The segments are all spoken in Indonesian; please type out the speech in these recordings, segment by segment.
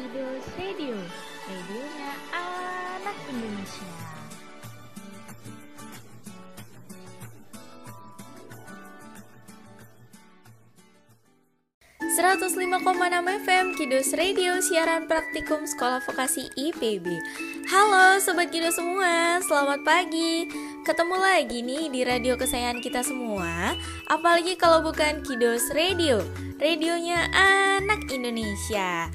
Kidus Radio, radionya anak Indonesia. enam FM Kidus Radio siaran praktikum Sekolah Vokasi IPB. Halo sobat Kidus semua, selamat pagi. Ketemu lagi nih di radio kesayangan kita semua. Apalagi kalau bukan Kidus Radio, radionya anak Indonesia.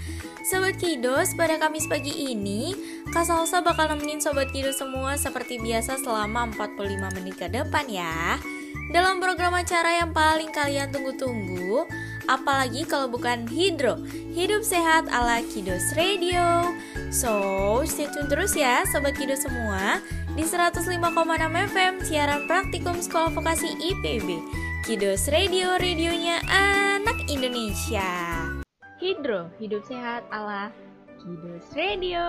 Sobat Kidos, pada Kamis pagi ini, Kak Salsa bakal nemenin Sobat Kidos semua seperti biasa selama 45 menit ke depan ya. Dalam program acara yang paling kalian tunggu-tunggu, apalagi kalau bukan Hidro, hidup sehat ala Kidos Radio. So, stay tune terus ya Sobat Kidos semua di 105,6 FM siaran praktikum Sekolah Vokasi IPB. Kidos Radio, radionya anak Indonesia. Hidro, hidup sehat ala Kidos Radio.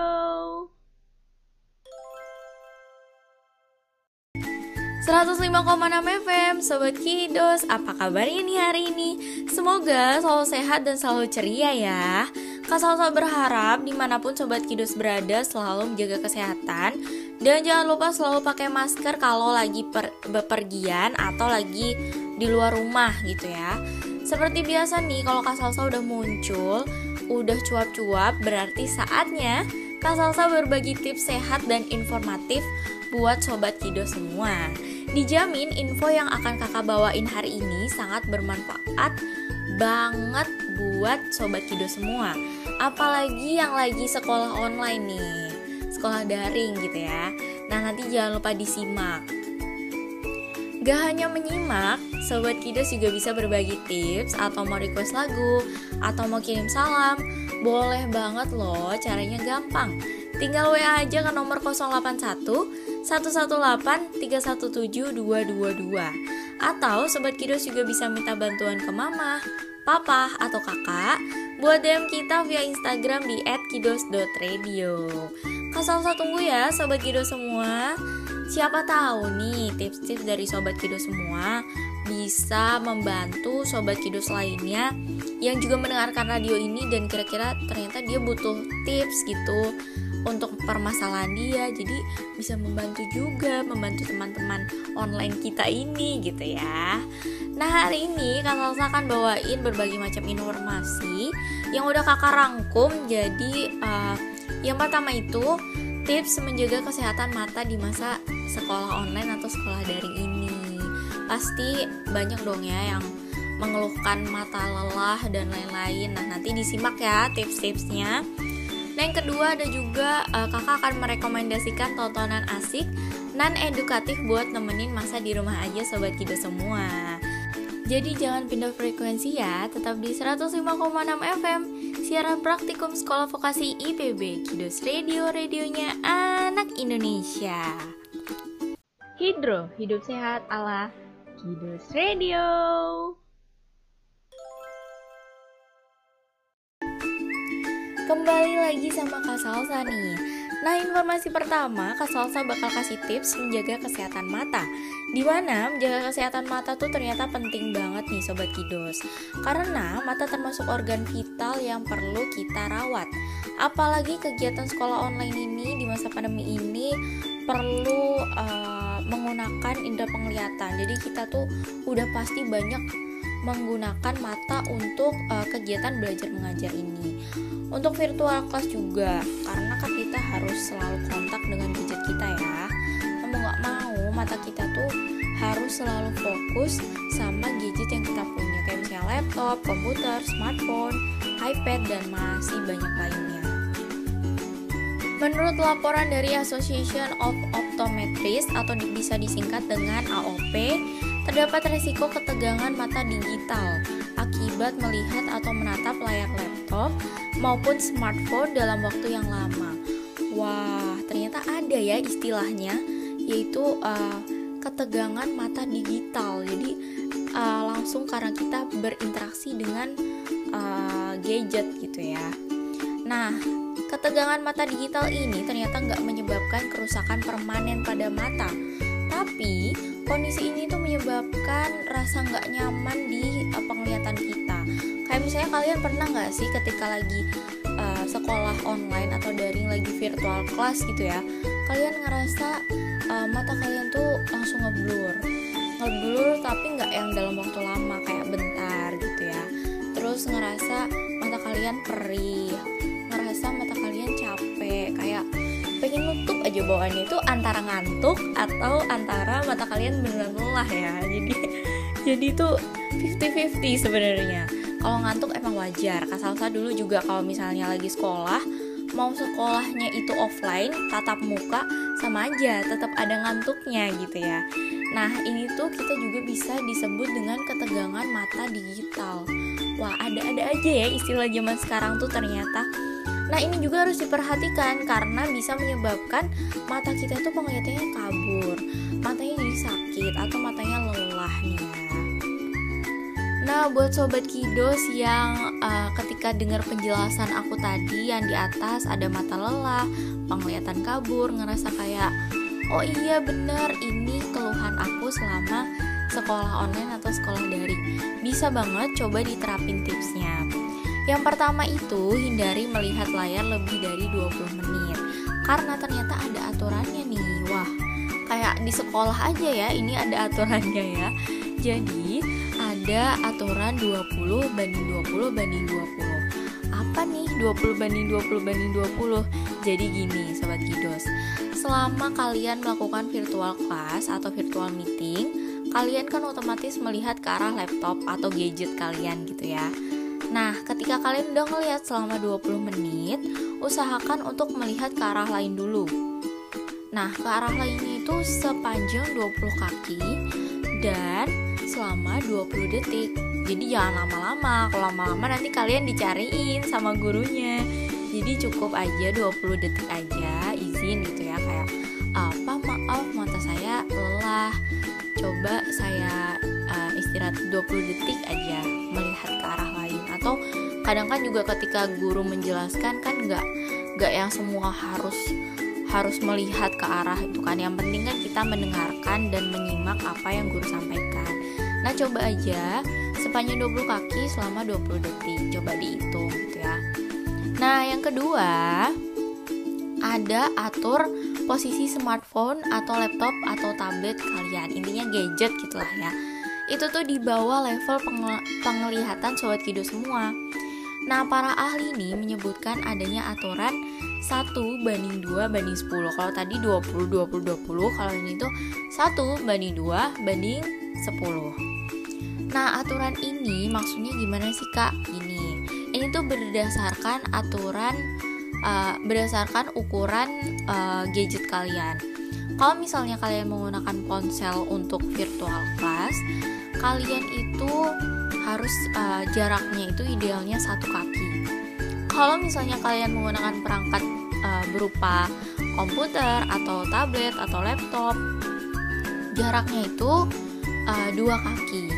Enam FM, Sobat Kidos, apa kabarnya nih hari ini? Semoga selalu sehat dan selalu ceria ya. Kak Salsa berharap di mana pun Sobat Kidos berada selalu menjaga kesehatan. Dan jangan lupa selalu pakai masker kalau lagi per bepergian atau lagi di luar rumah gitu ya. Seperti biasa nih, kalau Kak Salsa udah muncul, udah cuap-cuap, berarti saatnya Kak Salsa berbagi tips sehat dan informatif buat Sobat Kido semua. Dijamin info yang akan kakak bawain hari ini sangat bermanfaat banget buat Sobat Kido semua. Apalagi yang lagi sekolah online nih, sekolah daring gitu ya. Nah nanti jangan lupa disimak Gak hanya menyimak, Sobat Kidos juga bisa berbagi tips atau mau request lagu atau mau kirim salam. Boleh banget loh, caranya gampang. Tinggal WA aja ke nomor 081 118 317 222. Atau Sobat Kidos juga bisa minta bantuan ke mama, papa, atau kakak buat DM kita via Instagram di @kidos.radio. Kasal tunggu ya Sobat Kidos semua. Siapa tahu nih tips-tips dari Sobat Kidus semua bisa membantu Sobat Kidus lainnya yang juga mendengarkan radio ini dan kira-kira ternyata dia butuh tips gitu untuk permasalahan dia. Jadi bisa membantu juga membantu teman-teman online kita ini gitu ya. Nah hari ini Kak Salsa akan bawain berbagai macam informasi yang udah kakak rangkum. Jadi uh, yang pertama itu tips menjaga kesehatan mata di masa sekolah online atau sekolah daring ini. Pasti banyak dong ya yang mengeluhkan mata lelah dan lain-lain. Nah nanti disimak ya tips-tipsnya. Nah yang kedua ada juga uh, kakak akan merekomendasikan tontonan asik non edukatif buat nemenin masa di rumah aja sobat kita semua. Jadi jangan pindah frekuensi ya, tetap di 105,6 FM, siaran praktikum Sekolah Vokasi IPB, Kidos Radio, radionya anak Indonesia. Hidro, hidup sehat ala Kidos Radio. Kembali lagi sama Kak Salsa nih. Nah, informasi pertama, Kak Salsa bakal kasih tips menjaga kesehatan mata. Di mana menjaga kesehatan mata tuh ternyata penting banget nih sobat kidos. Karena mata termasuk organ vital yang perlu kita rawat. Apalagi kegiatan sekolah online ini di masa pandemi ini perlu uh, menggunakan indera penglihatan. Jadi kita tuh udah pasti banyak menggunakan mata untuk uh, kegiatan belajar mengajar ini untuk virtual class juga karena kan kita harus selalu kontak dengan gadget kita ya mau nggak mau mata kita tuh harus selalu fokus sama gadget yang kita punya kayak misalnya laptop, komputer, smartphone, iPad dan masih banyak lainnya. Menurut laporan dari Association of Optometrists atau bisa disingkat dengan AOP, terdapat resiko ketegangan mata digital akibat melihat atau menatap layar laptop maupun smartphone dalam waktu yang lama. Wah, ternyata ada ya istilahnya, yaitu uh, ketegangan mata digital. Jadi uh, langsung karena kita berinteraksi dengan uh, gadget gitu ya. Nah, ketegangan mata digital ini ternyata nggak menyebabkan kerusakan permanen pada mata, tapi kondisi ini tuh menyebabkan rasa nggak nyaman di penglihatan kita kayak misalnya kalian pernah nggak sih ketika lagi uh, sekolah online atau daring lagi virtual class gitu ya kalian ngerasa uh, mata kalian tuh langsung ngeblur. Ngeblur tapi nggak yang dalam waktu lama kayak bentar gitu ya. Terus ngerasa mata kalian perih ngerasa mata kalian capek kayak pengen nutup aja bawaannya itu antara ngantuk atau antara mata kalian beneran lelah ya. Jadi jadi tuh 50-50 sebenarnya kalau ngantuk emang wajar. Kak Salsa dulu juga kalau misalnya lagi sekolah mau sekolahnya itu offline tatap muka sama aja tetap ada ngantuknya gitu ya. Nah ini tuh kita juga bisa disebut dengan ketegangan mata digital. Wah ada-ada aja ya istilah zaman sekarang tuh ternyata. Nah ini juga harus diperhatikan karena bisa menyebabkan mata kita itu penglihatannya kabur, matanya jadi sakit atau matanya lelah nih. Nah, buat sobat kidos yang uh, ketika dengar penjelasan aku tadi yang di atas ada mata lelah, penglihatan kabur, ngerasa kayak oh iya bener ini keluhan aku selama sekolah online atau sekolah daring. Bisa banget coba diterapin tipsnya. Yang pertama itu hindari melihat layar lebih dari 20 menit karena ternyata ada aturannya nih. Wah, kayak di sekolah aja ya, ini ada aturannya ya. Jadi, ada aturan 20 banding 20 banding 20 apa nih 20 banding 20 banding 20 jadi gini sobat kidos selama kalian melakukan virtual class atau virtual meeting kalian kan otomatis melihat ke arah laptop atau gadget kalian gitu ya. Nah, ketika kalian udah ngelihat selama 20 menit, usahakan untuk melihat ke arah lain dulu. Nah, ke arah lainnya itu sepanjang 20 kaki dan selama 20 detik. Jadi jangan lama-lama. Kalau lama-lama nanti kalian dicariin sama gurunya. Jadi cukup aja 20 detik aja izin gitu ya. Kayak apa? Maaf mata saya lelah. Coba saya uh, istirahat 20 detik aja melihat ke arah lain. Atau kadang kan juga ketika guru menjelaskan kan nggak nggak yang semua harus harus melihat ke arah itu kan. Yang penting kan kita mendengarkan dan menyimak apa yang guru sampaikan Nah coba aja sepanjang 20 kaki selama 20 detik. Coba dihitung gitu ya. Nah yang kedua Ada atur posisi smartphone atau laptop atau tablet kalian. Intinya gadget gitulah ya. Itu tuh di bawah level pengel penglihatan sobat kido semua. Nah, para ahli ini menyebutkan adanya aturan 1 banding 2 banding 10. Kalau tadi 20 20 20, kalau ini tuh 1 banding 2 banding 10 Nah aturan ini maksudnya gimana sih kak? Gini, ini tuh berdasarkan aturan uh, Berdasarkan ukuran uh, gadget kalian. Kalau misalnya kalian menggunakan ponsel untuk virtual class Kalian itu harus uh, jaraknya itu idealnya satu kaki Kalau misalnya kalian menggunakan perangkat uh, berupa komputer atau tablet atau laptop jaraknya itu uh, dua kaki.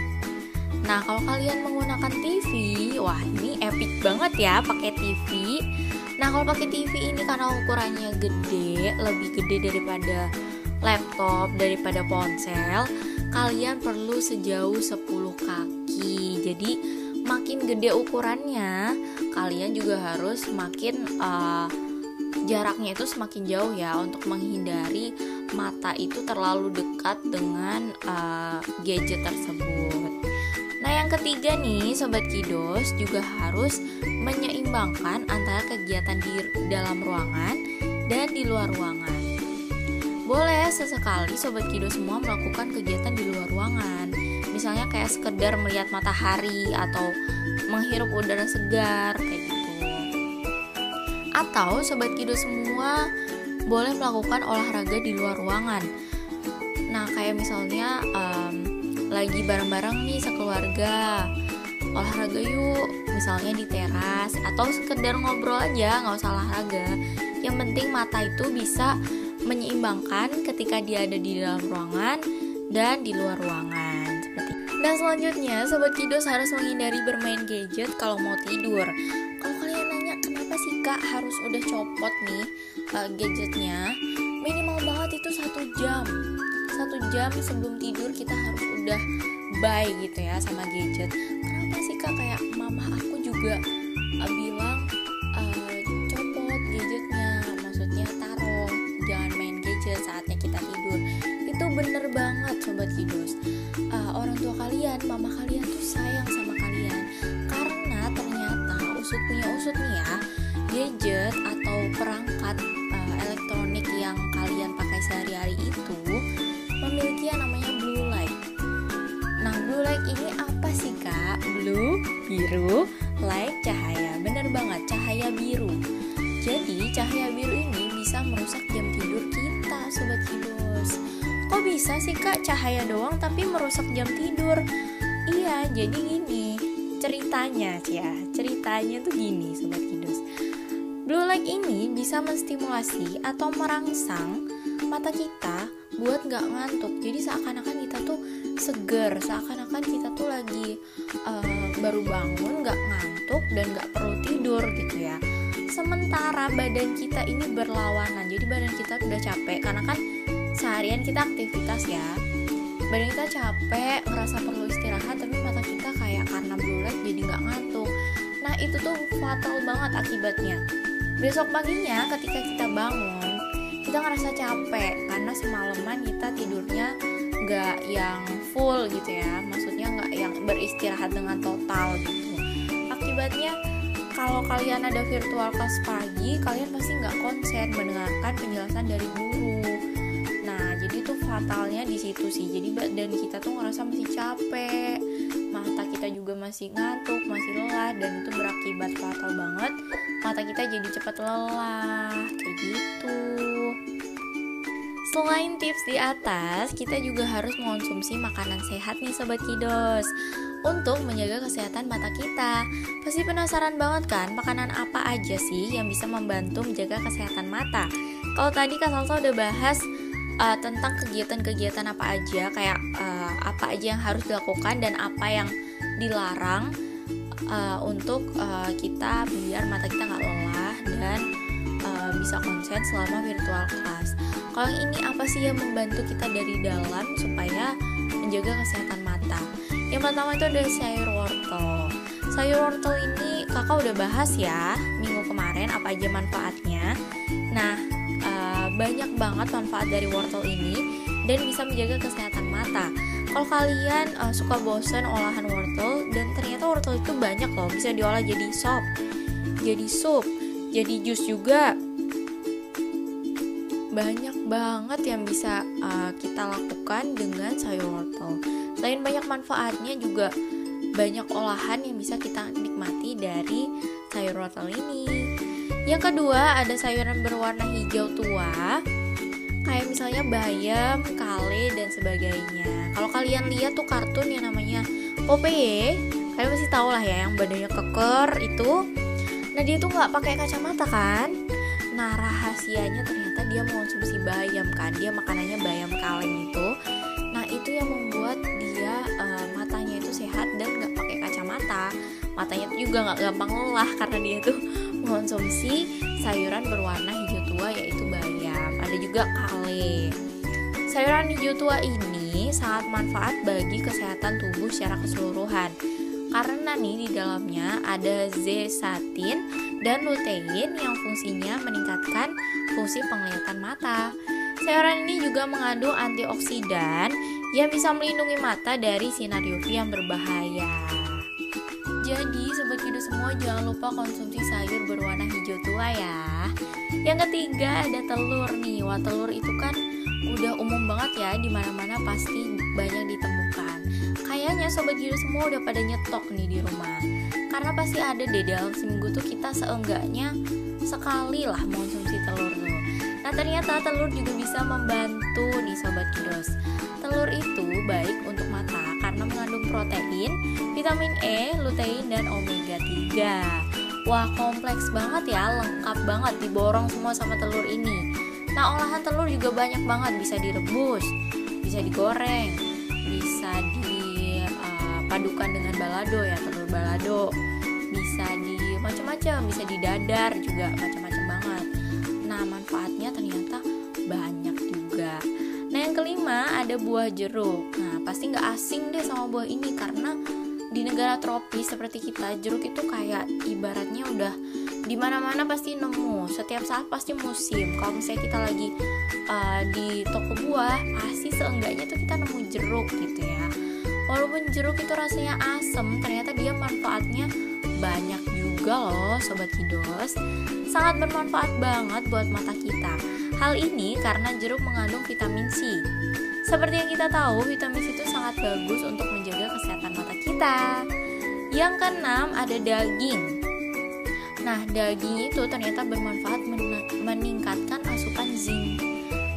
Nah, kalau kalian menggunakan TV, wah ini epic banget ya pakai TV. Nah, kalau pakai TV ini karena ukurannya gede, lebih gede daripada laptop, daripada ponsel, kalian perlu sejauh 10 kaki. Jadi, makin gede ukurannya, kalian juga harus makin uh, jaraknya itu semakin jauh ya untuk menghindari mata itu terlalu dekat dengan uh, gadget tersebut. Nah, yang ketiga nih, sobat kidos juga harus menyeimbangkan antara kegiatan di dalam ruangan dan di luar ruangan. Boleh sesekali sobat kidos semua melakukan kegiatan di luar ruangan. Misalnya kayak sekedar melihat matahari atau menghirup udara segar kayak gitu. Atau sobat kidos semua boleh melakukan olahraga di luar ruangan. Nah, kayak misalnya um, lagi bareng-bareng nih sekeluarga, olahraga yuk, misalnya di teras atau sekedar ngobrol aja, nggak usah olahraga. Yang penting mata itu bisa menyeimbangkan ketika dia ada di dalam ruangan dan di luar ruangan. Nah selanjutnya, Sobat Kidos harus menghindari bermain gadget kalau mau tidur. Kalau kalian nanya kenapa sih kak harus udah copot nih uh, gadgetnya, minimal banget itu satu jam. Satu jam sebelum tidur kita harus udah bye gitu ya sama gadget. Kenapa sih kak kayak mama aku juga uh, bilang eh, copot gadgetnya, maksudnya taruh, jangan main gadget saatnya kita tidur. Itu bener banget Sobat Kidos tua kalian mama kalian tuh sayang sama kalian. Karena ternyata usut punya usut nih ya gadget atau perangkat uh, elektronik yang kalian pakai sehari-hari itu memiliki yang namanya blue light. Nah blue light ini apa sih kak? Blue biru light cahaya. Bener banget cahaya biru. Jadi cahaya biru ini bisa merusak jam tidur kita sobat kok bisa sih kak cahaya doang tapi merusak jam tidur. Iya jadi gini ceritanya ya ceritanya tuh gini sobat kidus. Blue light ini bisa menstimulasi atau merangsang mata kita buat nggak ngantuk. Jadi seakan-akan kita tuh seger seakan-akan kita tuh lagi uh, baru bangun nggak ngantuk dan nggak perlu tidur gitu ya. Sementara badan kita ini berlawanan jadi badan kita udah capek karena kan seharian kita aktivitas ya. Badan kita capek ngerasa perlu istirahat tapi mata kita kayak karena blue light jadi nggak ngantuk. Nah itu tuh fatal banget akibatnya. Besok paginya ketika kita bangun kita ngerasa capek karena semalaman kita tidurnya nggak yang full gitu ya. Maksudnya nggak yang beristirahat dengan total gitu. Akibatnya kalau kalian ada virtual class pagi kalian pasti nggak konsen mendengarkan penjelasan dari guru jadi tuh fatalnya di situ sih. Jadi badan kita tuh ngerasa masih capek mata kita juga masih ngantuk masih lelah dan itu berakibat fatal banget. Mata kita jadi cepat lelah kayak gitu. Selain tips di atas, kita juga harus mengonsumsi makanan sehat nih Sobat Kidos Untuk menjaga kesehatan mata kita. Pasti penasaran banget kan makanan apa aja sih yang bisa membantu menjaga kesehatan mata? Kalau tadi Kak Salsa udah bahas uh, tentang kegiatan-kegiatan apa aja Kayak uh, apa aja yang harus dilakukan dan apa yang dilarang uh, Untuk uh, kita biar mata kita nggak lelah dan uh, bisa konsen selama virtual class kalau ini apa sih yang membantu kita dari dalam supaya menjaga kesehatan mata? Yang pertama itu ada sayur wortel. Sayur wortel ini kakak udah bahas ya minggu kemarin apa aja manfaatnya. Nah banyak banget manfaat dari wortel ini dan bisa menjaga kesehatan mata. Kalau kalian uh, suka bosan olahan wortel dan ternyata wortel itu banyak loh bisa diolah jadi sop, jadi sup, jadi jus juga banyak banget yang bisa uh, kita lakukan dengan sayur wortel. Selain banyak manfaatnya juga banyak olahan yang bisa kita nikmati dari sayur wortel ini. Yang kedua ada sayuran berwarna hijau tua kayak misalnya bayam, kale dan sebagainya. Kalau kalian lihat tuh kartun yang namanya Popeye, kalian pasti tahu lah ya yang badannya keker itu. Nah dia tuh nggak pakai kacamata kan? Nah rahasianya ternyata dia mengonsumsi bayam kan Dia makanannya bayam kaleng itu Nah itu yang membuat dia uh, matanya itu sehat dan gak pakai kacamata Matanya juga gak gampang lelah karena dia tuh mengonsumsi sayuran berwarna hijau tua yaitu bayam Ada juga kale Sayuran hijau tua ini sangat manfaat bagi kesehatan tubuh secara keseluruhan karena nih di dalamnya ada zeaxanthin dan lutein yang fungsinya meningkatkan fungsi penglihatan mata. Sayuran ini juga mengandung antioksidan yang bisa melindungi mata dari sinar UV yang berbahaya. Jadi sobat hidup semua jangan lupa konsumsi sayur berwarna hijau tua ya. Yang ketiga ada telur nih. Wah telur itu kan udah umum banget ya di mana-mana pasti banyak ditemukan. Kayaknya sobat hidup semua udah pada nyetok nih di rumah karena pasti ada deh dalam seminggu tuh kita seenggaknya sekali lah mengonsumsi telur tuh nah ternyata telur juga bisa membantu nih sobat kidos telur itu protein vitamin E, lutein dan omega 3 wah kompleks banget ya lengkap banget diborong semua sama telur ini. Nah olahan telur juga banyak banget bisa direbus bisa digoreng bisa dipadukan uh, dengan balado ya telur balado. Bisa di macam-macam bisa di dadar juga macam-macam banget. Nah manfaatnya ternyata banyak juga. Nah yang kelima ada buah jeruk. Nah pasti nggak asing deh sama buah ini karena di negara tropis seperti kita jeruk itu kayak ibaratnya udah di mana mana pasti nemu. Setiap saat pasti musim. Kalau misalnya kita lagi uh, di toko buah pasti seenggaknya tuh kita nemu jeruk gitu ya. Walaupun jeruk itu rasanya asem ternyata dia manfaatnya banyak juga loh sobat kidos. Sangat bermanfaat banget buat mata kita. Hal ini karena jeruk mengandung vitamin C seperti yang kita tahu vitamin C itu sangat bagus untuk menjaga kesehatan mata kita yang keenam ada daging Nah, daging itu ternyata bermanfaat men meningkatkan asupan zinc.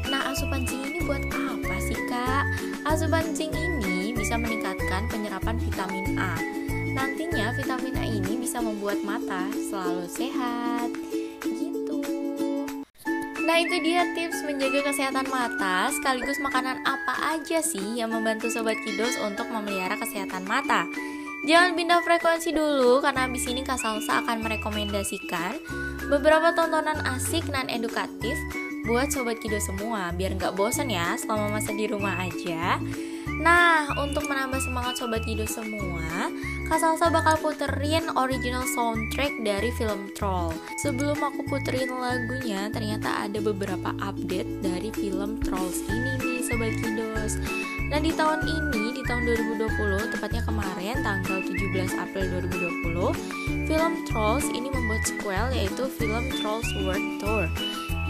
Nah, asupan zinc ini buat apa sih, Kak? Asupan zinc ini bisa meningkatkan penyerapan vitamin A. Nantinya vitamin A ini bisa membuat mata selalu sehat. Nah, itu dia tips menjaga kesehatan mata sekaligus makanan apa aja sih yang membantu sobat kidos untuk memelihara kesehatan mata. Jangan pindah frekuensi dulu karena abis ini Kak Salsa akan merekomendasikan beberapa tontonan asik dan edukatif buat Sobat Kido semua biar nggak bosan ya selama masa di rumah aja. Nah, untuk menambah semangat Sobat Kido semua, Kak Salsa bakal puterin original soundtrack dari film Troll. Sebelum aku puterin lagunya, ternyata ada beberapa update dari film Trolls ini nih Sobat Kidos. Nah di tahun ini, di tahun 2020, tepatnya kemarin tanggal 17 April 2020, film Trolls ini membuat sequel yaitu film Trolls World Tour.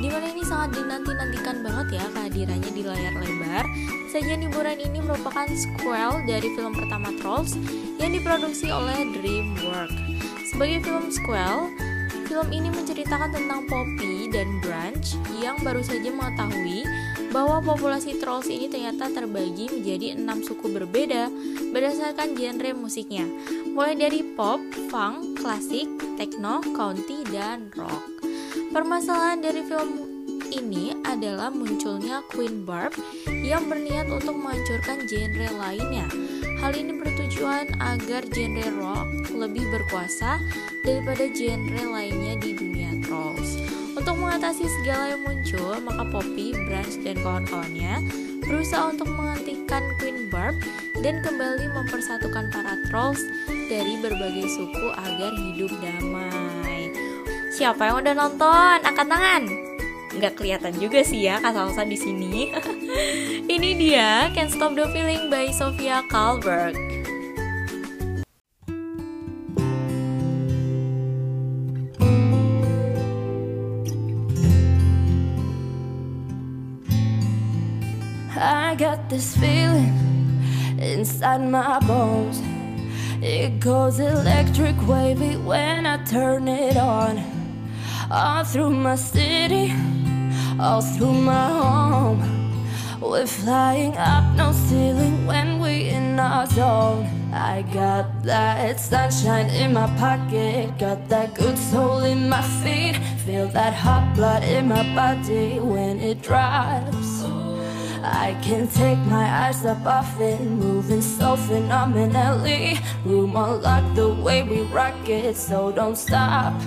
Di mana ini sangat dinanti-nantikan banget ya kehadirannya di layar lebar. Sajian hiburan ini merupakan sequel dari film pertama Trolls yang diproduksi oleh DreamWorks. Sebagai film sequel, film ini menceritakan tentang Poppy dan Branch yang baru saja mengetahui bahwa populasi trolls ini ternyata terbagi menjadi enam suku berbeda berdasarkan genre musiknya, mulai dari pop, funk, klasik, techno, country, dan rock. Permasalahan dari film ini adalah munculnya Queen Barb yang berniat untuk menghancurkan genre lainnya. Hal ini bertujuan agar genre rock lebih berkuasa daripada genre lainnya di dunia trolls. Untuk mengatasi segala yang muncul, maka Poppy, Branch, dan kawan-kawannya berusaha untuk menghentikan Queen Barb dan kembali mempersatukan para trolls dari berbagai suku agar hidup damai. Siapa yang udah nonton? Angkat tangan. Nggak kelihatan juga sih ya kata di sini. Ini dia Can't Stop the Feeling by Sofia Kalberg. This feeling inside my bones. It goes electric wavy when I turn it on. All through my city, all through my home. We're flying up, no ceiling when we in our zone. I got that sunshine in my pocket, got that good soul in my feet. Feel that hot blood in my body when it drops. I can't take my eyes up off it Moving so phenomenally Room unlocked the way we rock it So don't stop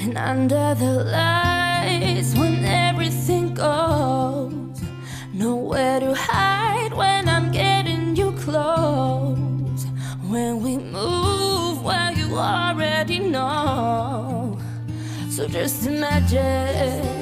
And under the lights When everything goes Nowhere to hide When I'm getting you close. When we move Well you already know. So just imagine.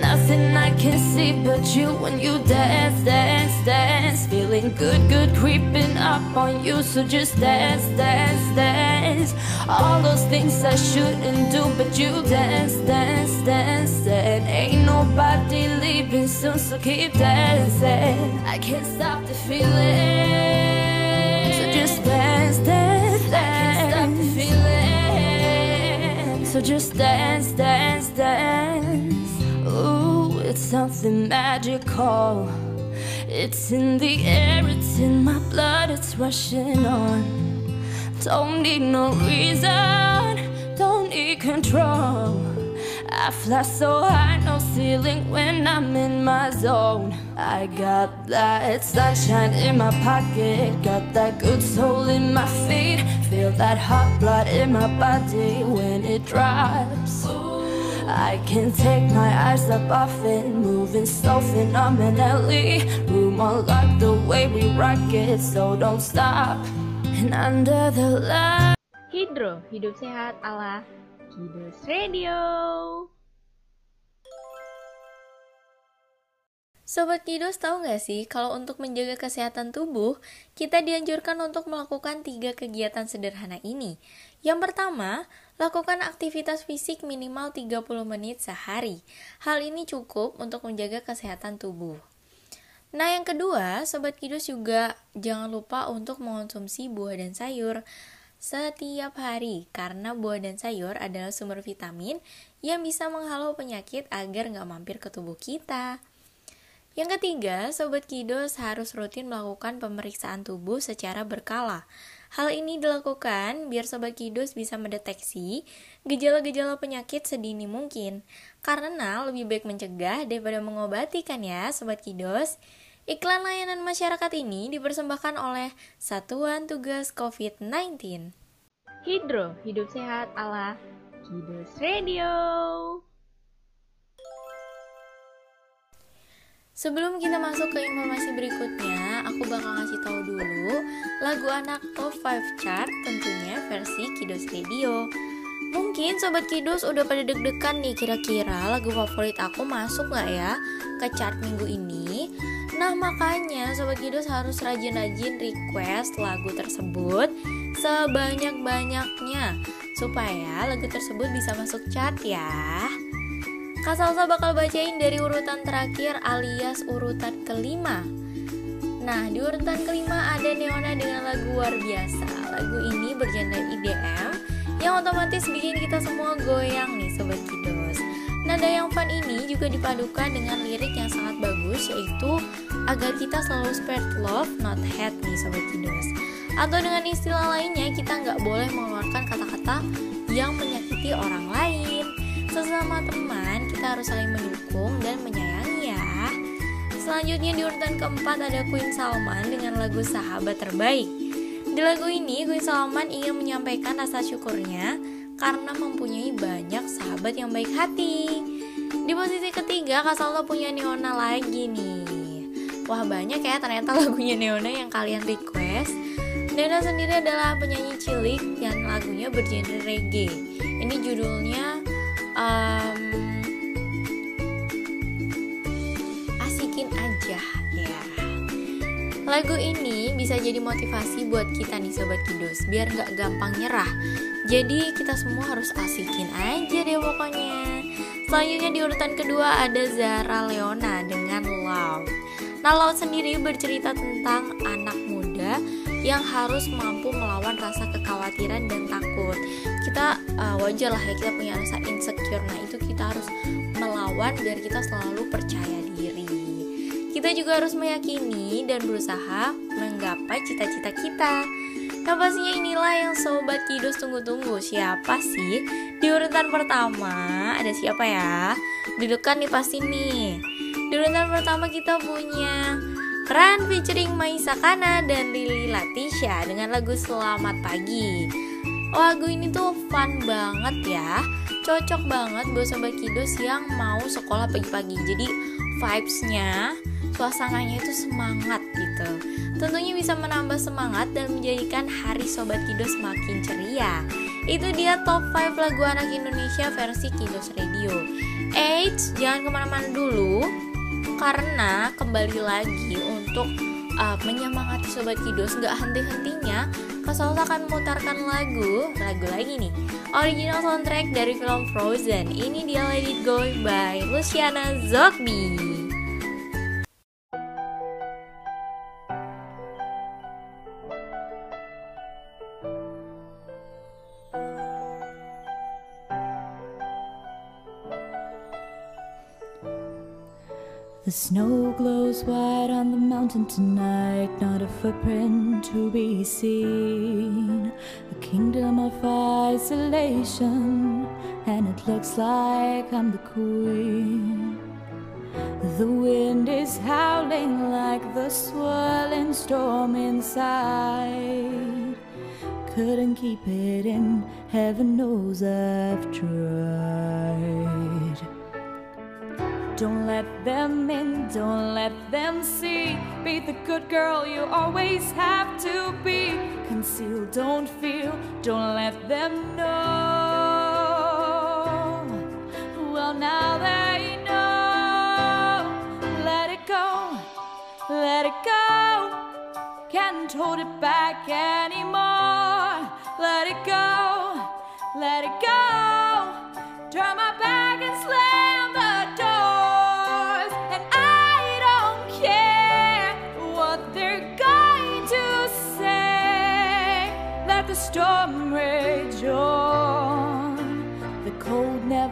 Nothing I can see but you when you dance, dance, dance Feeling good, good creeping up on you. So just dance, dance, dance. All those things I shouldn't do But you dance, dance, dance. And ain't nobody leaving soon So keep dancing. I can't stop the feeling. So just dance, dance, dance I can't stop the feeling. So just dance, dance, dance. Ooh, it's something magical. It's in the air, it's in my blood, it's rushing on. Don't need no reason, don't need control. I fly so high, no ceiling when I'm in my zone. I got that sunshine in my pocket, got that good soul in my feet. Feel that hot blood in my body when it drops. I can't take my eyes up off it Moving so phenomenally. Room unlocked the way we rock it So don't stop. And under the light. Hidro, hidup sehat ala Kidos Radio. Sobat Kidos tahu nggak sih kalau untuk menjaga kesehatan tubuh, kita dianjurkan untuk melakukan tiga kegiatan sederhana ini. Yang pertama, lakukan aktivitas fisik minimal 30 menit sehari. Hal ini cukup untuk menjaga kesehatan tubuh. Nah yang kedua, Sobat Kidos juga jangan lupa untuk mengonsumsi buah dan sayur setiap hari karena buah dan sayur adalah sumber vitamin yang bisa menghalau penyakit agar nggak mampir ke tubuh kita. Yang ketiga, Sobat Kidos harus rutin melakukan pemeriksaan tubuh secara berkala. Hal ini dilakukan biar Sobat Kidos bisa mendeteksi gejala-gejala penyakit sedini mungkin. Karena lebih baik mencegah daripada mengobati kan ya Sobat Kidos. Iklan layanan masyarakat ini dipersembahkan oleh Satuan Tugas COVID-19. Hidro, hidup sehat ala Kidos Radio. Sebelum kita masuk ke informasi berikutnya, aku bakal ngasih tahu dulu lagu anak top 5 chart tentunya versi Kidos Radio. Mungkin Sobat Kidos udah pada deg-degan nih kira-kira lagu favorit aku masuk nggak ya ke chart minggu ini. Nah makanya Sobat Kidos harus rajin-rajin request lagu tersebut sebanyak-banyaknya supaya lagu tersebut bisa masuk chart ya. Kak Salsa bakal bacain dari urutan terakhir alias urutan kelima. Nah, di urutan kelima ada Neona dengan lagu luar biasa. Lagu ini bergenre IDM yang otomatis bikin kita semua goyang nih Sobat Kidos. Nada yang fun ini juga dipadukan dengan lirik yang sangat bagus yaitu agar kita selalu spread love, not hate nih Sobat Kidos. Atau dengan istilah lainnya, kita nggak boleh mengeluarkan kata-kata yang menyakiti orang lain. Sesama teman, kita harus saling mendukung dan menyayangi ya. Selanjutnya di urutan keempat ada Queen Salman dengan lagu Sahabat Terbaik. Di lagu ini, Queen Salman ingin menyampaikan rasa syukurnya karena mempunyai banyak sahabat yang baik hati. Di posisi ketiga, Kak Salto punya Neona lagi nih. Wah banyak ya ternyata lagunya Neona yang kalian request. Neona sendiri adalah penyanyi cilik yang lagunya bergenre reggae. Ini judulnya um, lagu ini bisa jadi motivasi buat kita nih sobat kidos biar nggak gampang nyerah jadi kita semua harus asikin aja deh pokoknya selanjutnya di urutan kedua ada Zara Leona dengan Love nah Love sendiri bercerita tentang anak muda yang harus mampu melawan rasa kekhawatiran dan takut. Kita uh, wajar lah ya kita punya rasa insecure. Nah, itu kita harus melawan biar kita selalu percaya diri. Kita juga harus meyakini dan berusaha menggapai cita-cita kita. Nah pastinya inilah yang Sobat Kidos tunggu-tunggu Siapa sih? Di urutan pertama ada siapa ya? Dudukan nih pasti nih Di urutan pertama kita punya Ran featuring Maisa Kana dan Lili Latisha dengan lagu Selamat Pagi. Lagu ini tuh fun banget ya, cocok banget buat sobat kidus yang mau sekolah pagi-pagi. Jadi vibesnya, suasananya itu semangat gitu. Tentunya bisa menambah semangat dan menjadikan hari sobat kidus makin ceria. Itu dia top 5 lagu anak Indonesia versi Kidus Radio. Eits, jangan ke mana-mana dulu karena kembali lagi untuk uh, menyemangati sobat kidos nggak henti-hentinya Kasol akan memutarkan lagu lagu lagi nih original soundtrack dari film Frozen ini dia Let It Go by Luciana Zogby The snow glows white on the mountain tonight, not a footprint to be seen. A kingdom of isolation, and it looks like I'm the queen. The wind is howling like the swirling storm inside. Couldn't keep it in, heaven knows I've tried. Don't let them in, don't let them see. Be the good girl you always have to be. Conceal, don't feel, don't let them know. Well, now they know. Let it go, let it go. Can't hold it back anymore. Let it go, let it go.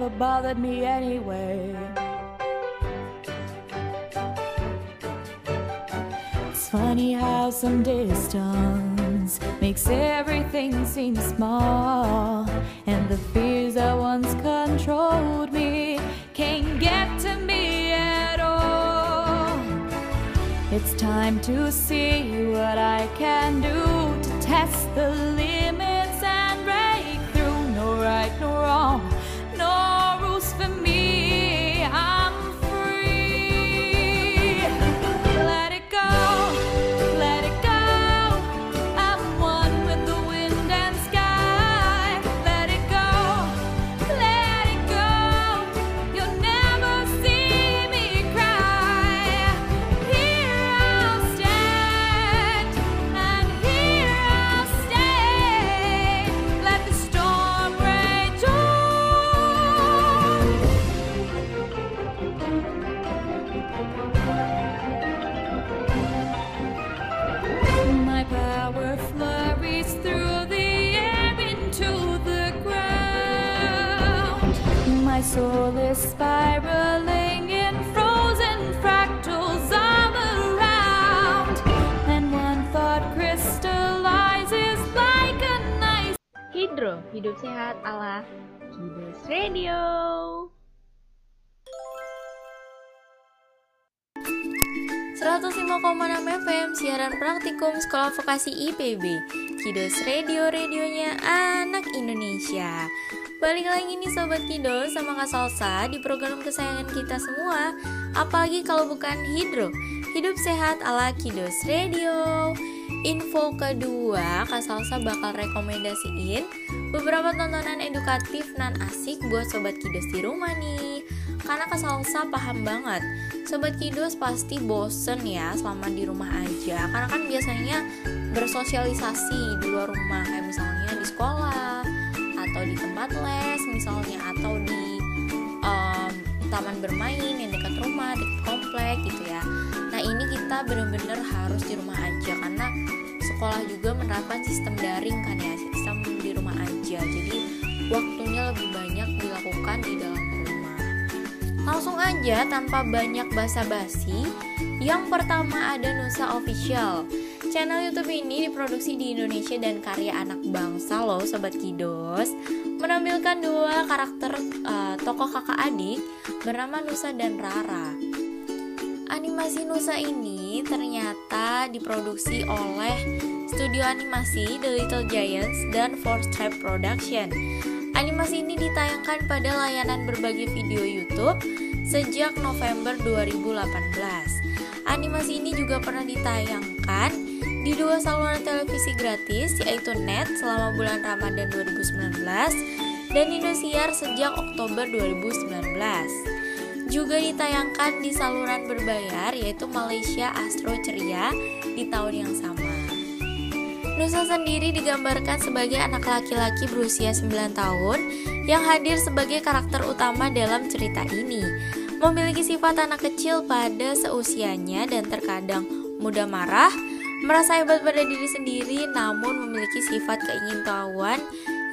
Never bothered me anyway. It's funny how some distance makes everything seem small, and the fears that once controlled me can't get to me at all. It's time to see what I can do to test the limits and break through. No right, no wrong, hidup sehat ala Kidos Radio. enam FM siaran praktikum Sekolah Vokasi IPB Kidos Radio radionya anak Indonesia. Balik lagi nih Sobat Kidos sama Kak Salsa di program kesayangan kita semua. Apalagi kalau bukan Hidro. Hidup sehat ala Kidos Radio. Info kedua, Kak Salsa bakal rekomendasiin beberapa tontonan edukatif nan asik buat Sobat Kidos di rumah nih. Karena Kak Salsa paham banget. Sobat Kidos pasti bosen ya selama di rumah aja. Karena kan biasanya bersosialisasi di luar rumah. Kayak misalnya di sekolah Atau di tempat les misalnya Atau di em, taman bermain yang dekat rumah, dekat komplek gitu ya. Nah ini kita bener-bener harus di rumah aja. Karena sekolah juga menerapkan sistem daring kan ya Sistem Jadi waktunya lebih banyak dilakukan di dalam rumah. Langsung aja tanpa banyak basa-basi Yang pertama ada Nusa Official. Channel YouTube ini diproduksi di Indonesia dan karya anak bangsa loh Sobat Kidos. Menampilkan dua karakter eh, tokoh kakak adik bernama Nusa dan Rara Animasi Nusa ini ternyata diproduksi oleh studio animasi The Little Giants dan Four Stripe Production. Animasi ini ditayangkan pada layanan berbagi video YouTube sejak November 2018. Animasi ini juga pernah ditayangkan di dua saluran televisi gratis yaitu NET selama bulan Ramadan 2019 dan Indosiar sejak Oktober 2019 juga ditayangkan di saluran berbayar yaitu Malaysia Astro Ceria di tahun yang sama. Nusa sendiri digambarkan sebagai anak laki-laki berusia 9 tahun yang hadir sebagai karakter utama dalam cerita ini. Memiliki sifat anak kecil pada seusianya dan terkadang mudah marah, merasa hebat pada diri sendiri namun memiliki sifat keingintahuan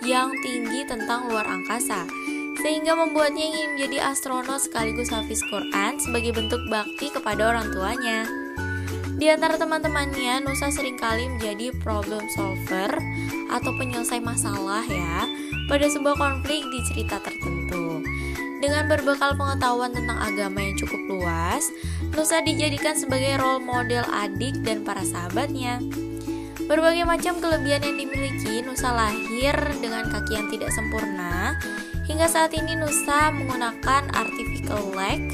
yang tinggi tentang luar angkasa sehingga membuatnya ingin menjadi astronot sekaligus hafiz Quran sebagai bentuk bakti kepada orang tuanya. Di antara teman-temannya, Nusa sering kali menjadi problem solver atau penyelesai masalah ya pada sebuah konflik di cerita tertentu. Dengan berbekal pengetahuan tentang agama yang cukup luas, Nusa dijadikan sebagai role model adik dan para sahabatnya. Berbagai macam kelebihan yang dimiliki, Nusa lahir dengan kaki yang tidak sempurna. Hingga saat ini Nusa menggunakan artificial leg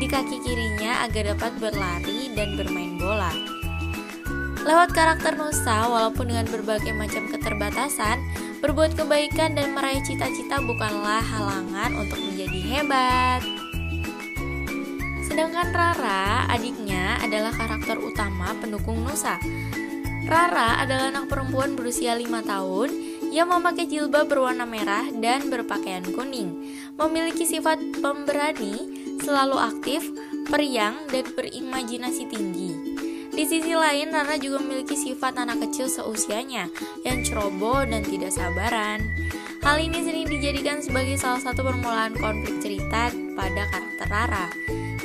di kaki kirinya agar dapat berlari dan bermain bola. Lewat karakter Nusa, walaupun dengan berbagai macam keterbatasan, berbuat kebaikan dan meraih cita-cita bukanlah halangan untuk menjadi hebat. Sedangkan Rara, adiknya, adalah karakter utama pendukung Nusa. Rara adalah anak perempuan berusia 5 tahun yang memakai jilbab berwarna merah dan berpakaian kuning, memiliki sifat pemberani, selalu aktif, periang, dan berimajinasi tinggi. Di sisi lain, Rara juga memiliki sifat anak kecil seusianya yang ceroboh dan tidak sabaran. Hal ini sering dijadikan sebagai salah satu permulaan konflik cerita pada karakter Rara.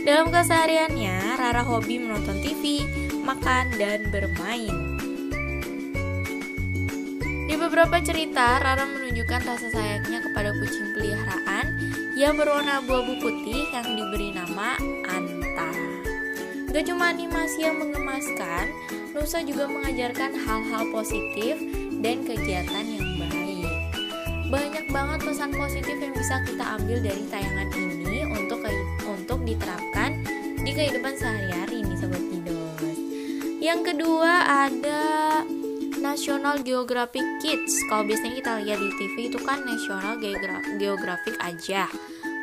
Dalam kesehariannya, Rara hobi menonton TV, makan, dan bermain. Beberapa cerita, Rara menunjukkan rasa sayangnya kepada kucing peliharaan yang berwarna abu-abu putih yang diberi nama Anta. Gak cuma animasi yang mengemaskan, Nusa juga mengajarkan hal-hal positif dan kegiatan yang baik. Banyak banget pesan positif yang bisa kita ambil dari tayangan ini untuk untuk diterapkan di kehidupan sehari-hari nih Sobat Kidos. Yang kedua ada National Geographic Kids. Kalau biasanya kita lihat di TV itu kan National Geographic aja.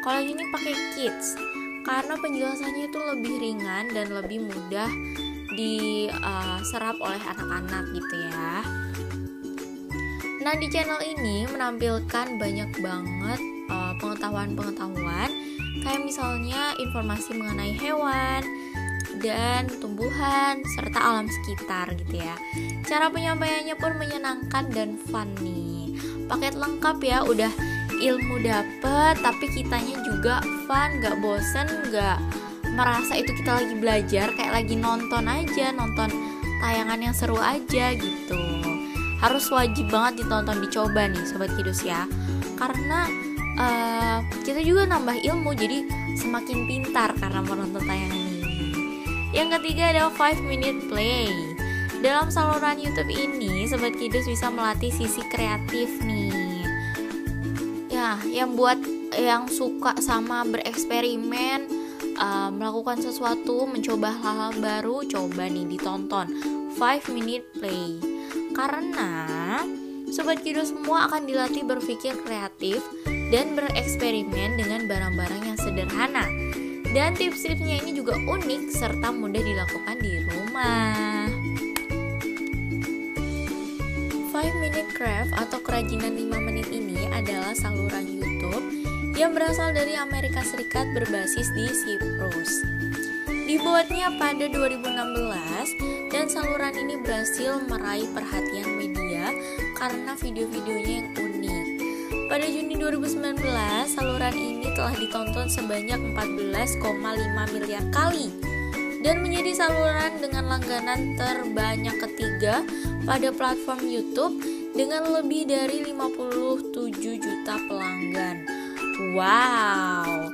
Kalau ini pakai Kids karena penjelasannya itu lebih ringan dan lebih mudah diserap oleh anak-anak gitu ya. Nah di channel ini menampilkan banyak banget uh, pengetahuan-pengetahuan kayak misalnya informasi mengenai hewan, dan tumbuhan serta alam sekitar gitu ya. Cara penyampaiannya pun menyenangkan dan fun nih. Paket lengkap ya, udah ilmu dapet tapi kitanya juga fun, gak bosen, gak merasa itu kita lagi belajar kayak lagi nonton aja, nonton tayangan yang seru aja gitu. Harus wajib banget ditonton, dicoba nih sobat kidus ya. Karena uh, kita juga nambah ilmu jadi semakin pintar karena menonton tayangan. Yang ketiga ada 5 minute play. Dalam saluran YouTube ini, Sobat Kidus bisa melatih sisi kreatif nih. Ya, yang buat yang suka sama bereksperimen, uh, melakukan sesuatu, mencoba hal-hal baru, coba nih ditonton 5 minute play. Karena Sobat Kidus semua akan dilatih berpikir kreatif dan bereksperimen dengan barang-barang yang sederhana dan tips-tipsnya ini juga unik serta mudah dilakukan di rumah. 5 Minute Craft atau kerajinan 5 menit ini adalah saluran YouTube yang berasal dari Amerika Serikat berbasis di Cyprus. Dibuatnya pada 2016 dan saluran ini berhasil meraih perhatian media karena video-videonya yang unik. Pada Juni 2019, saluran ini telah ditonton sebanyak 14,5 miliar kali dan menjadi saluran dengan langganan terbanyak ketiga pada platform YouTube dengan lebih dari 57 juta pelanggan. Wow.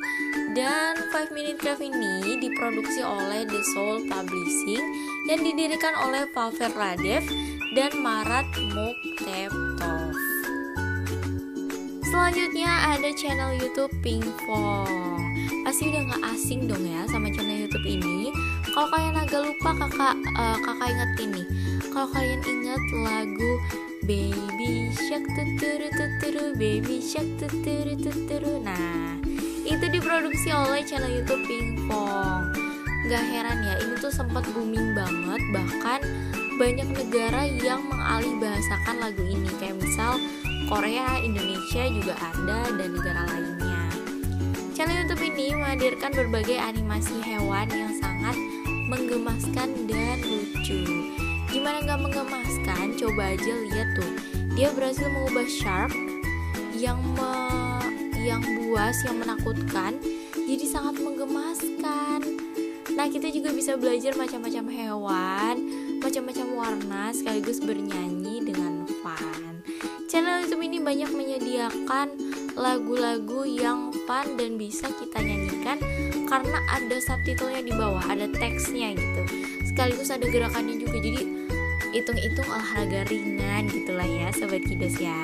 Dan 5 Minute Craft ini diproduksi oleh The Soul Publishing yang didirikan oleh Pavel Radev dan Marat Mukteptov. Selanjutnya ada channel YouTube Pingpong. Pasti udah gak asing dong ya sama channel YouTube ini. Kalau kalian agak lupa kakak uh, kakak inget ini. Kalau kalian inget lagu Baby Shark tuturu tuturu Baby Shark tuturu tuturu. Nah, itu diproduksi oleh channel YouTube Pingpong. Gak heran ya, ini tuh sempat booming banget bahkan banyak negara yang mengalih bahasakan lagu ini kayak misal Korea, Indonesia juga ada dan negara lainnya. Channel YouTube ini menghadirkan berbagai animasi hewan yang sangat menggemaskan dan lucu. Gimana nggak menggemaskan? Coba aja lihat tuh. Dia berhasil mengubah shark yang me, yang buas yang menakutkan jadi sangat menggemaskan. Nah, kita juga bisa belajar macam-macam hewan, macam-macam warna sekaligus bernyanyi. Channel YouTube ini banyak menyediakan lagu-lagu yang fun dan bisa kita nyanyikan karena ada subtitlenya di bawah, ada teksnya gitu. Sekaligus ada gerakannya juga. Jadi hitung-hitung olahraga ringan gitulah ya sobat kidos ya.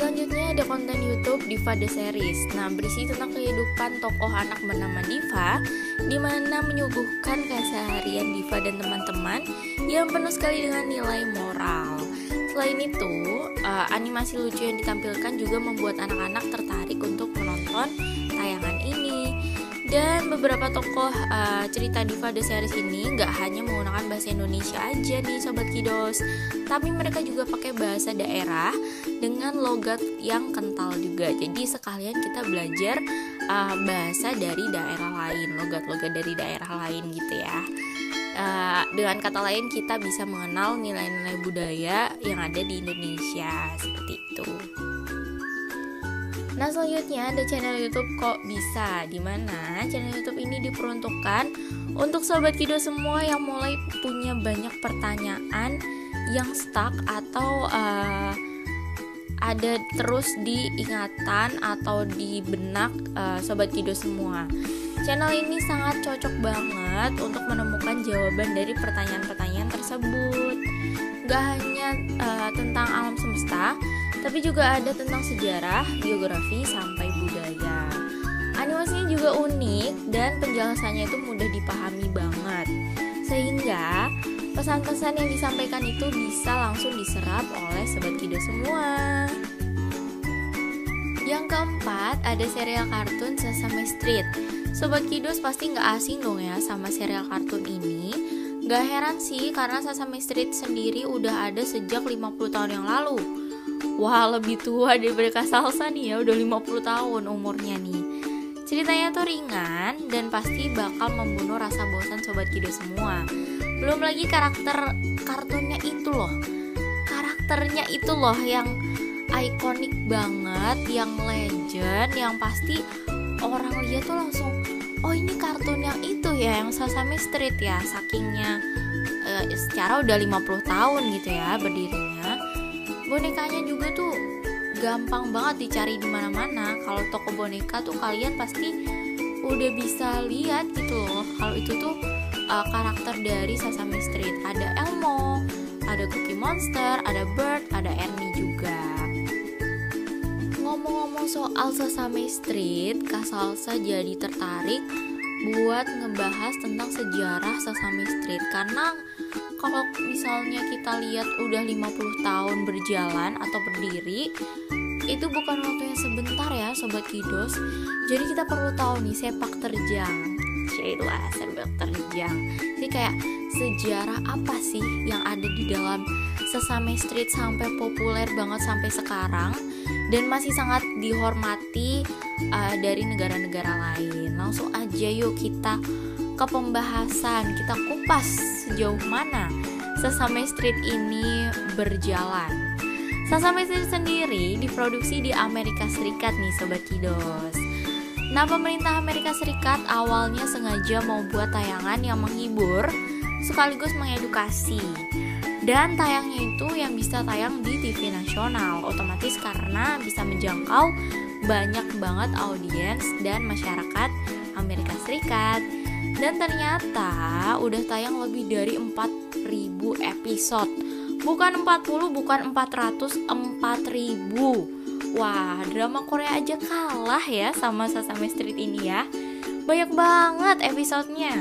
Selanjutnya ada konten YouTube Diva The Series. Nah, berisi tentang kehidupan tokoh anak bernama Diva, di mana menyuguhkan keseharian Diva dan teman-teman yang penuh sekali dengan nilai moral. Selain itu, uh, animasi lucu yang ditampilkan juga membuat anak-anak tertarik untuk menonton tayangan ini. Dan beberapa tokoh uh, cerita Diva The Series ini nggak hanya menggunakan bahasa Indonesia aja nih Sobat Kidos. Tapi mereka juga pakai bahasa daerah dengan logat yang kental juga. Jadi sekalian kita belajar uh, bahasa dari daerah lain Logat-logat dari daerah lain gitu ya. Uh, Dengan kata lain kita bisa mengenal nilai-nilai budaya yang ada di Indonesia Seperti itu Nah selanjutnya ada channel YouTube kok bisa Di mana channel YouTube ini diperuntukkan untuk sobat kido semua yang mulai punya banyak pertanyaan yang stuck atau uh, ada terus di ingatan atau di benak uh, sobat kido semua. Channel ini sangat cocok banget untuk menemukan jawaban dari pertanyaan-pertanyaan tersebut. Gak hanya uh, tentang alam semesta, tapi juga ada tentang sejarah, geografi, sampai budaya. Animasinya juga unik dan penjelasannya itu mudah dipahami banget. Sehingga pesan-pesan yang disampaikan itu bisa langsung diserap oleh sobat kido semua. Yang keempat, ada serial kartun Sesame Street. Sobat Kidos pasti nggak asing dong ya sama serial kartun ini. Gak heran sih karena Sesame Street sendiri udah ada sejak 50 tahun yang lalu. Wah lebih tua daripada Salsa nih ya Udah 50 tahun umurnya nih. Ceritanya tuh ringan Dan pasti bakal membunuh rasa bosan Sobat Kido semua. Belum lagi karakter kartunnya itu loh. Karakternya itu loh yang ikonik banget Yang legend Yang pasti orang lihat tuh langsung Oh ini kartun yang itu ya Yang Sesame Street ya Sakingnya uh, secara udah 50 tahun gitu ya berdirinya bonekanya juga tuh gampang banget dicari di mana-mana. Kalau toko boneka tuh kalian pasti udah bisa lihat gitu loh. Kalau itu tuh uh, karakter dari Sesame Street. Ada Elmo, ada Cookie Monster, ada Bert, ada Ernie juga. Ngomong-ngomong soal Sesame Street, Kak Salsa jadi tertarik buat ngebahas tentang sejarah Sesame Street. Karena kalau misalnya kita lihat udah 50 tahun berjalan atau berdiri itu bukan waktu yang sebentar ya sobat kidos jadi kita perlu tahu nih sepak terjang. Lah sepak terjang. Jadi kayak sejarah apa sih yang ada di dalam Sesame Street sampai populer banget sampai sekarang dan masih sangat dihormati uh, dari negara-negara lain langsung aja yuk kita ke pembahasan kita kupas sejauh mana Sesame Street ini berjalan. Sesame Street sendiri diproduksi di Amerika Serikat nih Sobat Kidos. Nah pemerintah Amerika Serikat awalnya sengaja mau buat tayangan yang menghibur sekaligus mengedukasi. Dan tayangnya itu yang bisa tayang di TV nasional otomatis karena bisa menjangkau banyak banget audiens dan masyarakat Amerika Serikat. Dan ternyata udah tayang lebih dari 4000 episode. Bukan 40, bukan 400, 4000 Wah, drama Korea aja kalah ya sama Sesame Street ini ya. Banyak banget episodenya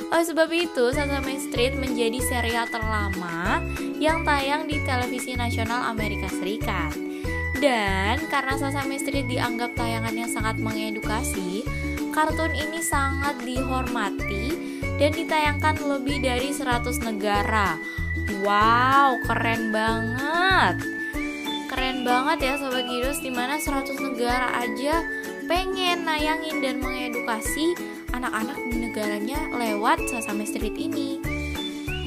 Oleh sebab itu, Sesame Street menjadi serial terlama yang tayang di televisi nasional Amerika Serikat. Dan karena Sesame Street dianggap tayangan yang sangat mengedukasi, kartun ini sangat dihormati dan ditayangkan lebih dari 100 negara. Wow, keren banget. Keren banget ya Sobat Gidos di mana 100 negara aja pengen nayangin dan mengedukasi anak-anak di negaranya lewat Sesame Street ini.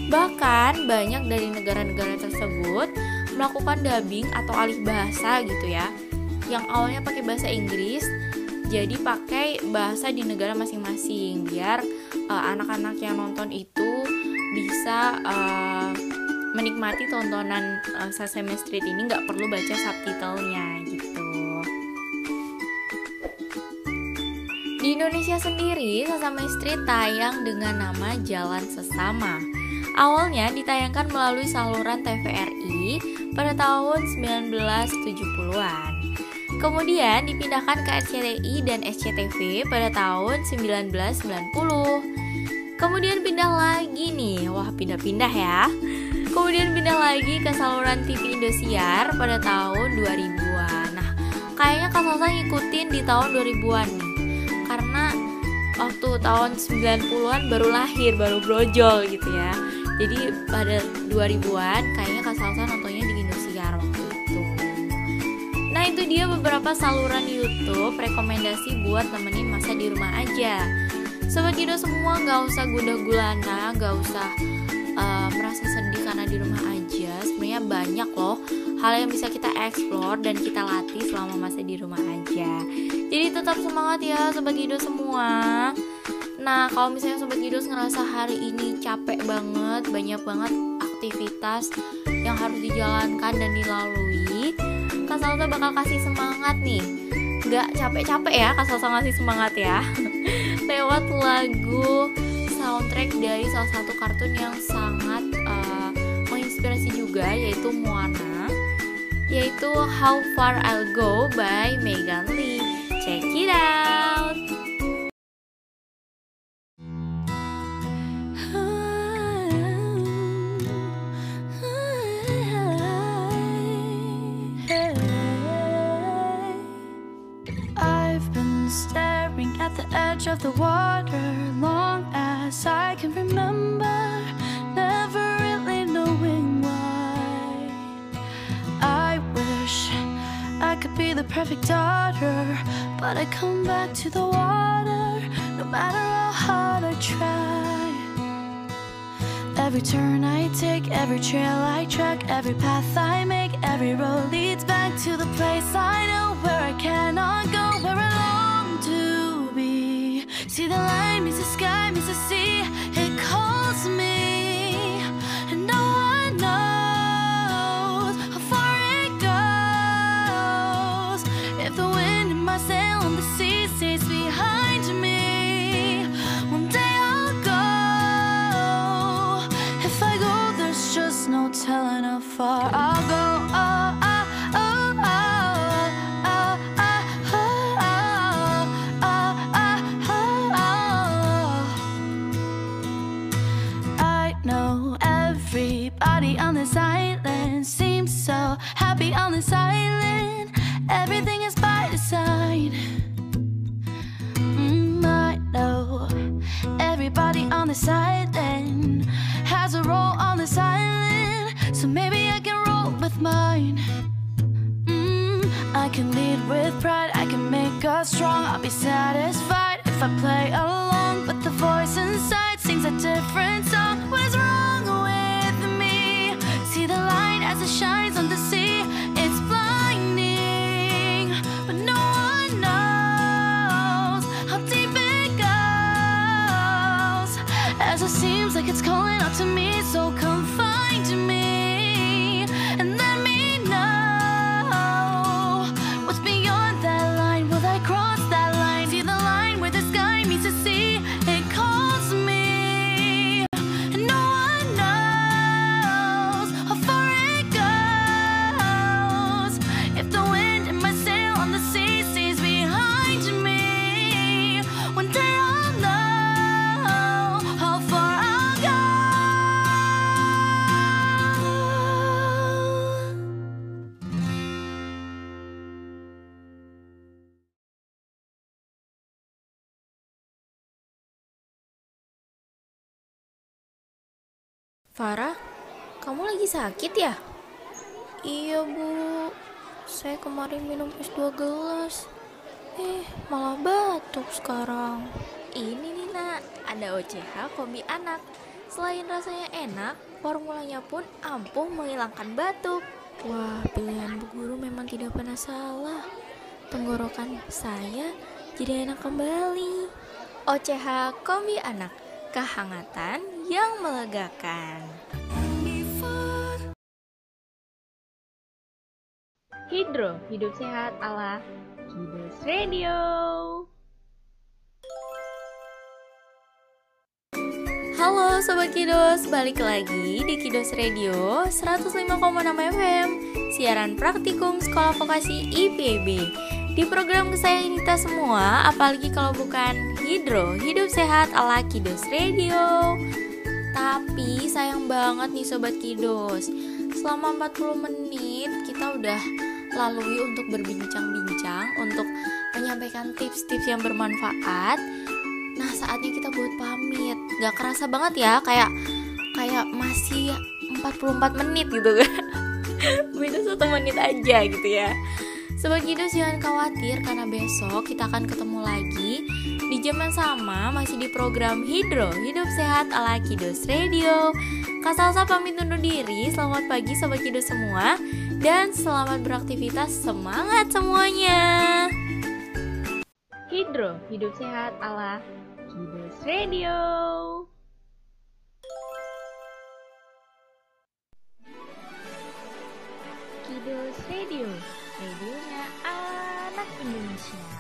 Bahkan banyak dari negara-negara tersebut melakukan dubbing atau alih bahasa gitu ya. Yang awalnya pakai bahasa Inggris jadi pakai bahasa di negara masing-masing biar uh, anak-anak yang nonton itu bisa uh, menikmati tontonan uh, Sesame Street ini nggak perlu baca subtitlenya Di Indonesia sendiri, Sesame Street tayang dengan nama Jalan Sesama. Awalnya ditayangkan melalui saluran TVRI pada tahun 1970-an. Kemudian dipindahkan ke RCTI dan SCTV pada tahun 1990. Kemudian pindah lagi nih, wah pindah-pindah ya. Kemudian pindah lagi ke saluran TV Indosiar pada tahun 2000-an. Nah, kayaknya Kak Salsa ngikutin di tahun 2000-an nih. Karena waktu tahun 90-an baru lahir, baru brojol gitu ya. Jadi pada 2000-an kayaknya Kak Salsa nontonnya di Indosiar waktu itu. Nah, itu dia beberapa saluran YouTube rekomendasi buat nemenin masa di rumah aja. Sobat Gido semua nggak usah gundah gulana, nggak usah uh, merasa sedih karena di rumah aja. Sebenarnya banyak loh hal yang bisa kita explore dan kita latih selama masa di rumah aja. Jadi tetap semangat ya Sobat Gido semua. Nah, kalau misalnya Sobat Gidos ngerasa hari ini capek banget, banyak banget aktivitas yang harus dijalankan dan dilalui, Kak Salsa bakal kasih semangat nih. Gak capek-capek ya Kak Salsa ngasih semangat ya. Lewat lagu soundtrack dari salah satu kartun yang sangat uh, menginspirasi juga yaitu Moana yaitu How Far I'll Go by Megan Lee. Check it out. I've been staring at the edge of the water perfect daughter, but I come back to the water no matter how hard I try. Every turn I take, every trail I track, every path I make, every road leads back to the place I know where I cannot go, where I long to be. See the line meets the sky, meets the sea, on this island has a role on this island, so maybe I can roll with mine. Mm, I can lead with pride, I can make us strong. I'll be satisfied if I play along, but the voice inside sings a different song. What is wrong with me? See the light as it shines on the sea, As it seems like it's calling out to me, so come Farah, kamu lagi sakit ya? Iya bu, saya kemarin minum es dua gelas. Eh, malah batuk sekarang. Ini nih nak, ada OCH kombi anak. Selain rasanya enak, formulanya pun ampuh menghilangkan batuk. Wah, pilihan Bu Guru memang tidak pernah salah. Tenggorokan saya jadi enak kembali. OCH kombi anak, kehangatan yang melegakan. Hidro, hidup sehat ala Kidos Radio. Halo Sobat Kidos, balik lagi di Kidos Radio 105,6 FM Siaran praktikum Sekolah Vokasi IPB Di program kesayangan kita semua, apalagi kalau bukan Hidro Hidup Sehat ala Kidos Radio Tapi sayang banget nih Sobat Kidos Selama 40 menit kita udah lalui untuk berbincang-bincang Untuk menyampaikan tips-tips yang bermanfaat. Nah saatnya kita buat pamit. Gak kerasa banget ya kayak kayak masih 44 menit gitu kan. Beda satu menit aja gitu ya. Sobat Kidos jangan khawatir karena besok kita akan ketemu lagi di jam yang sama masih di program Hidro Hidup Sehat ala Kidos Radio. Kak Salsa pamit undur diri. Selamat pagi Sobat Kidos semua dan selamat beraktivitas. Semangat semuanya. Hidro Hidup Sehat ala Kidos Radio. Kidos Radio, radionya anak Indonesia.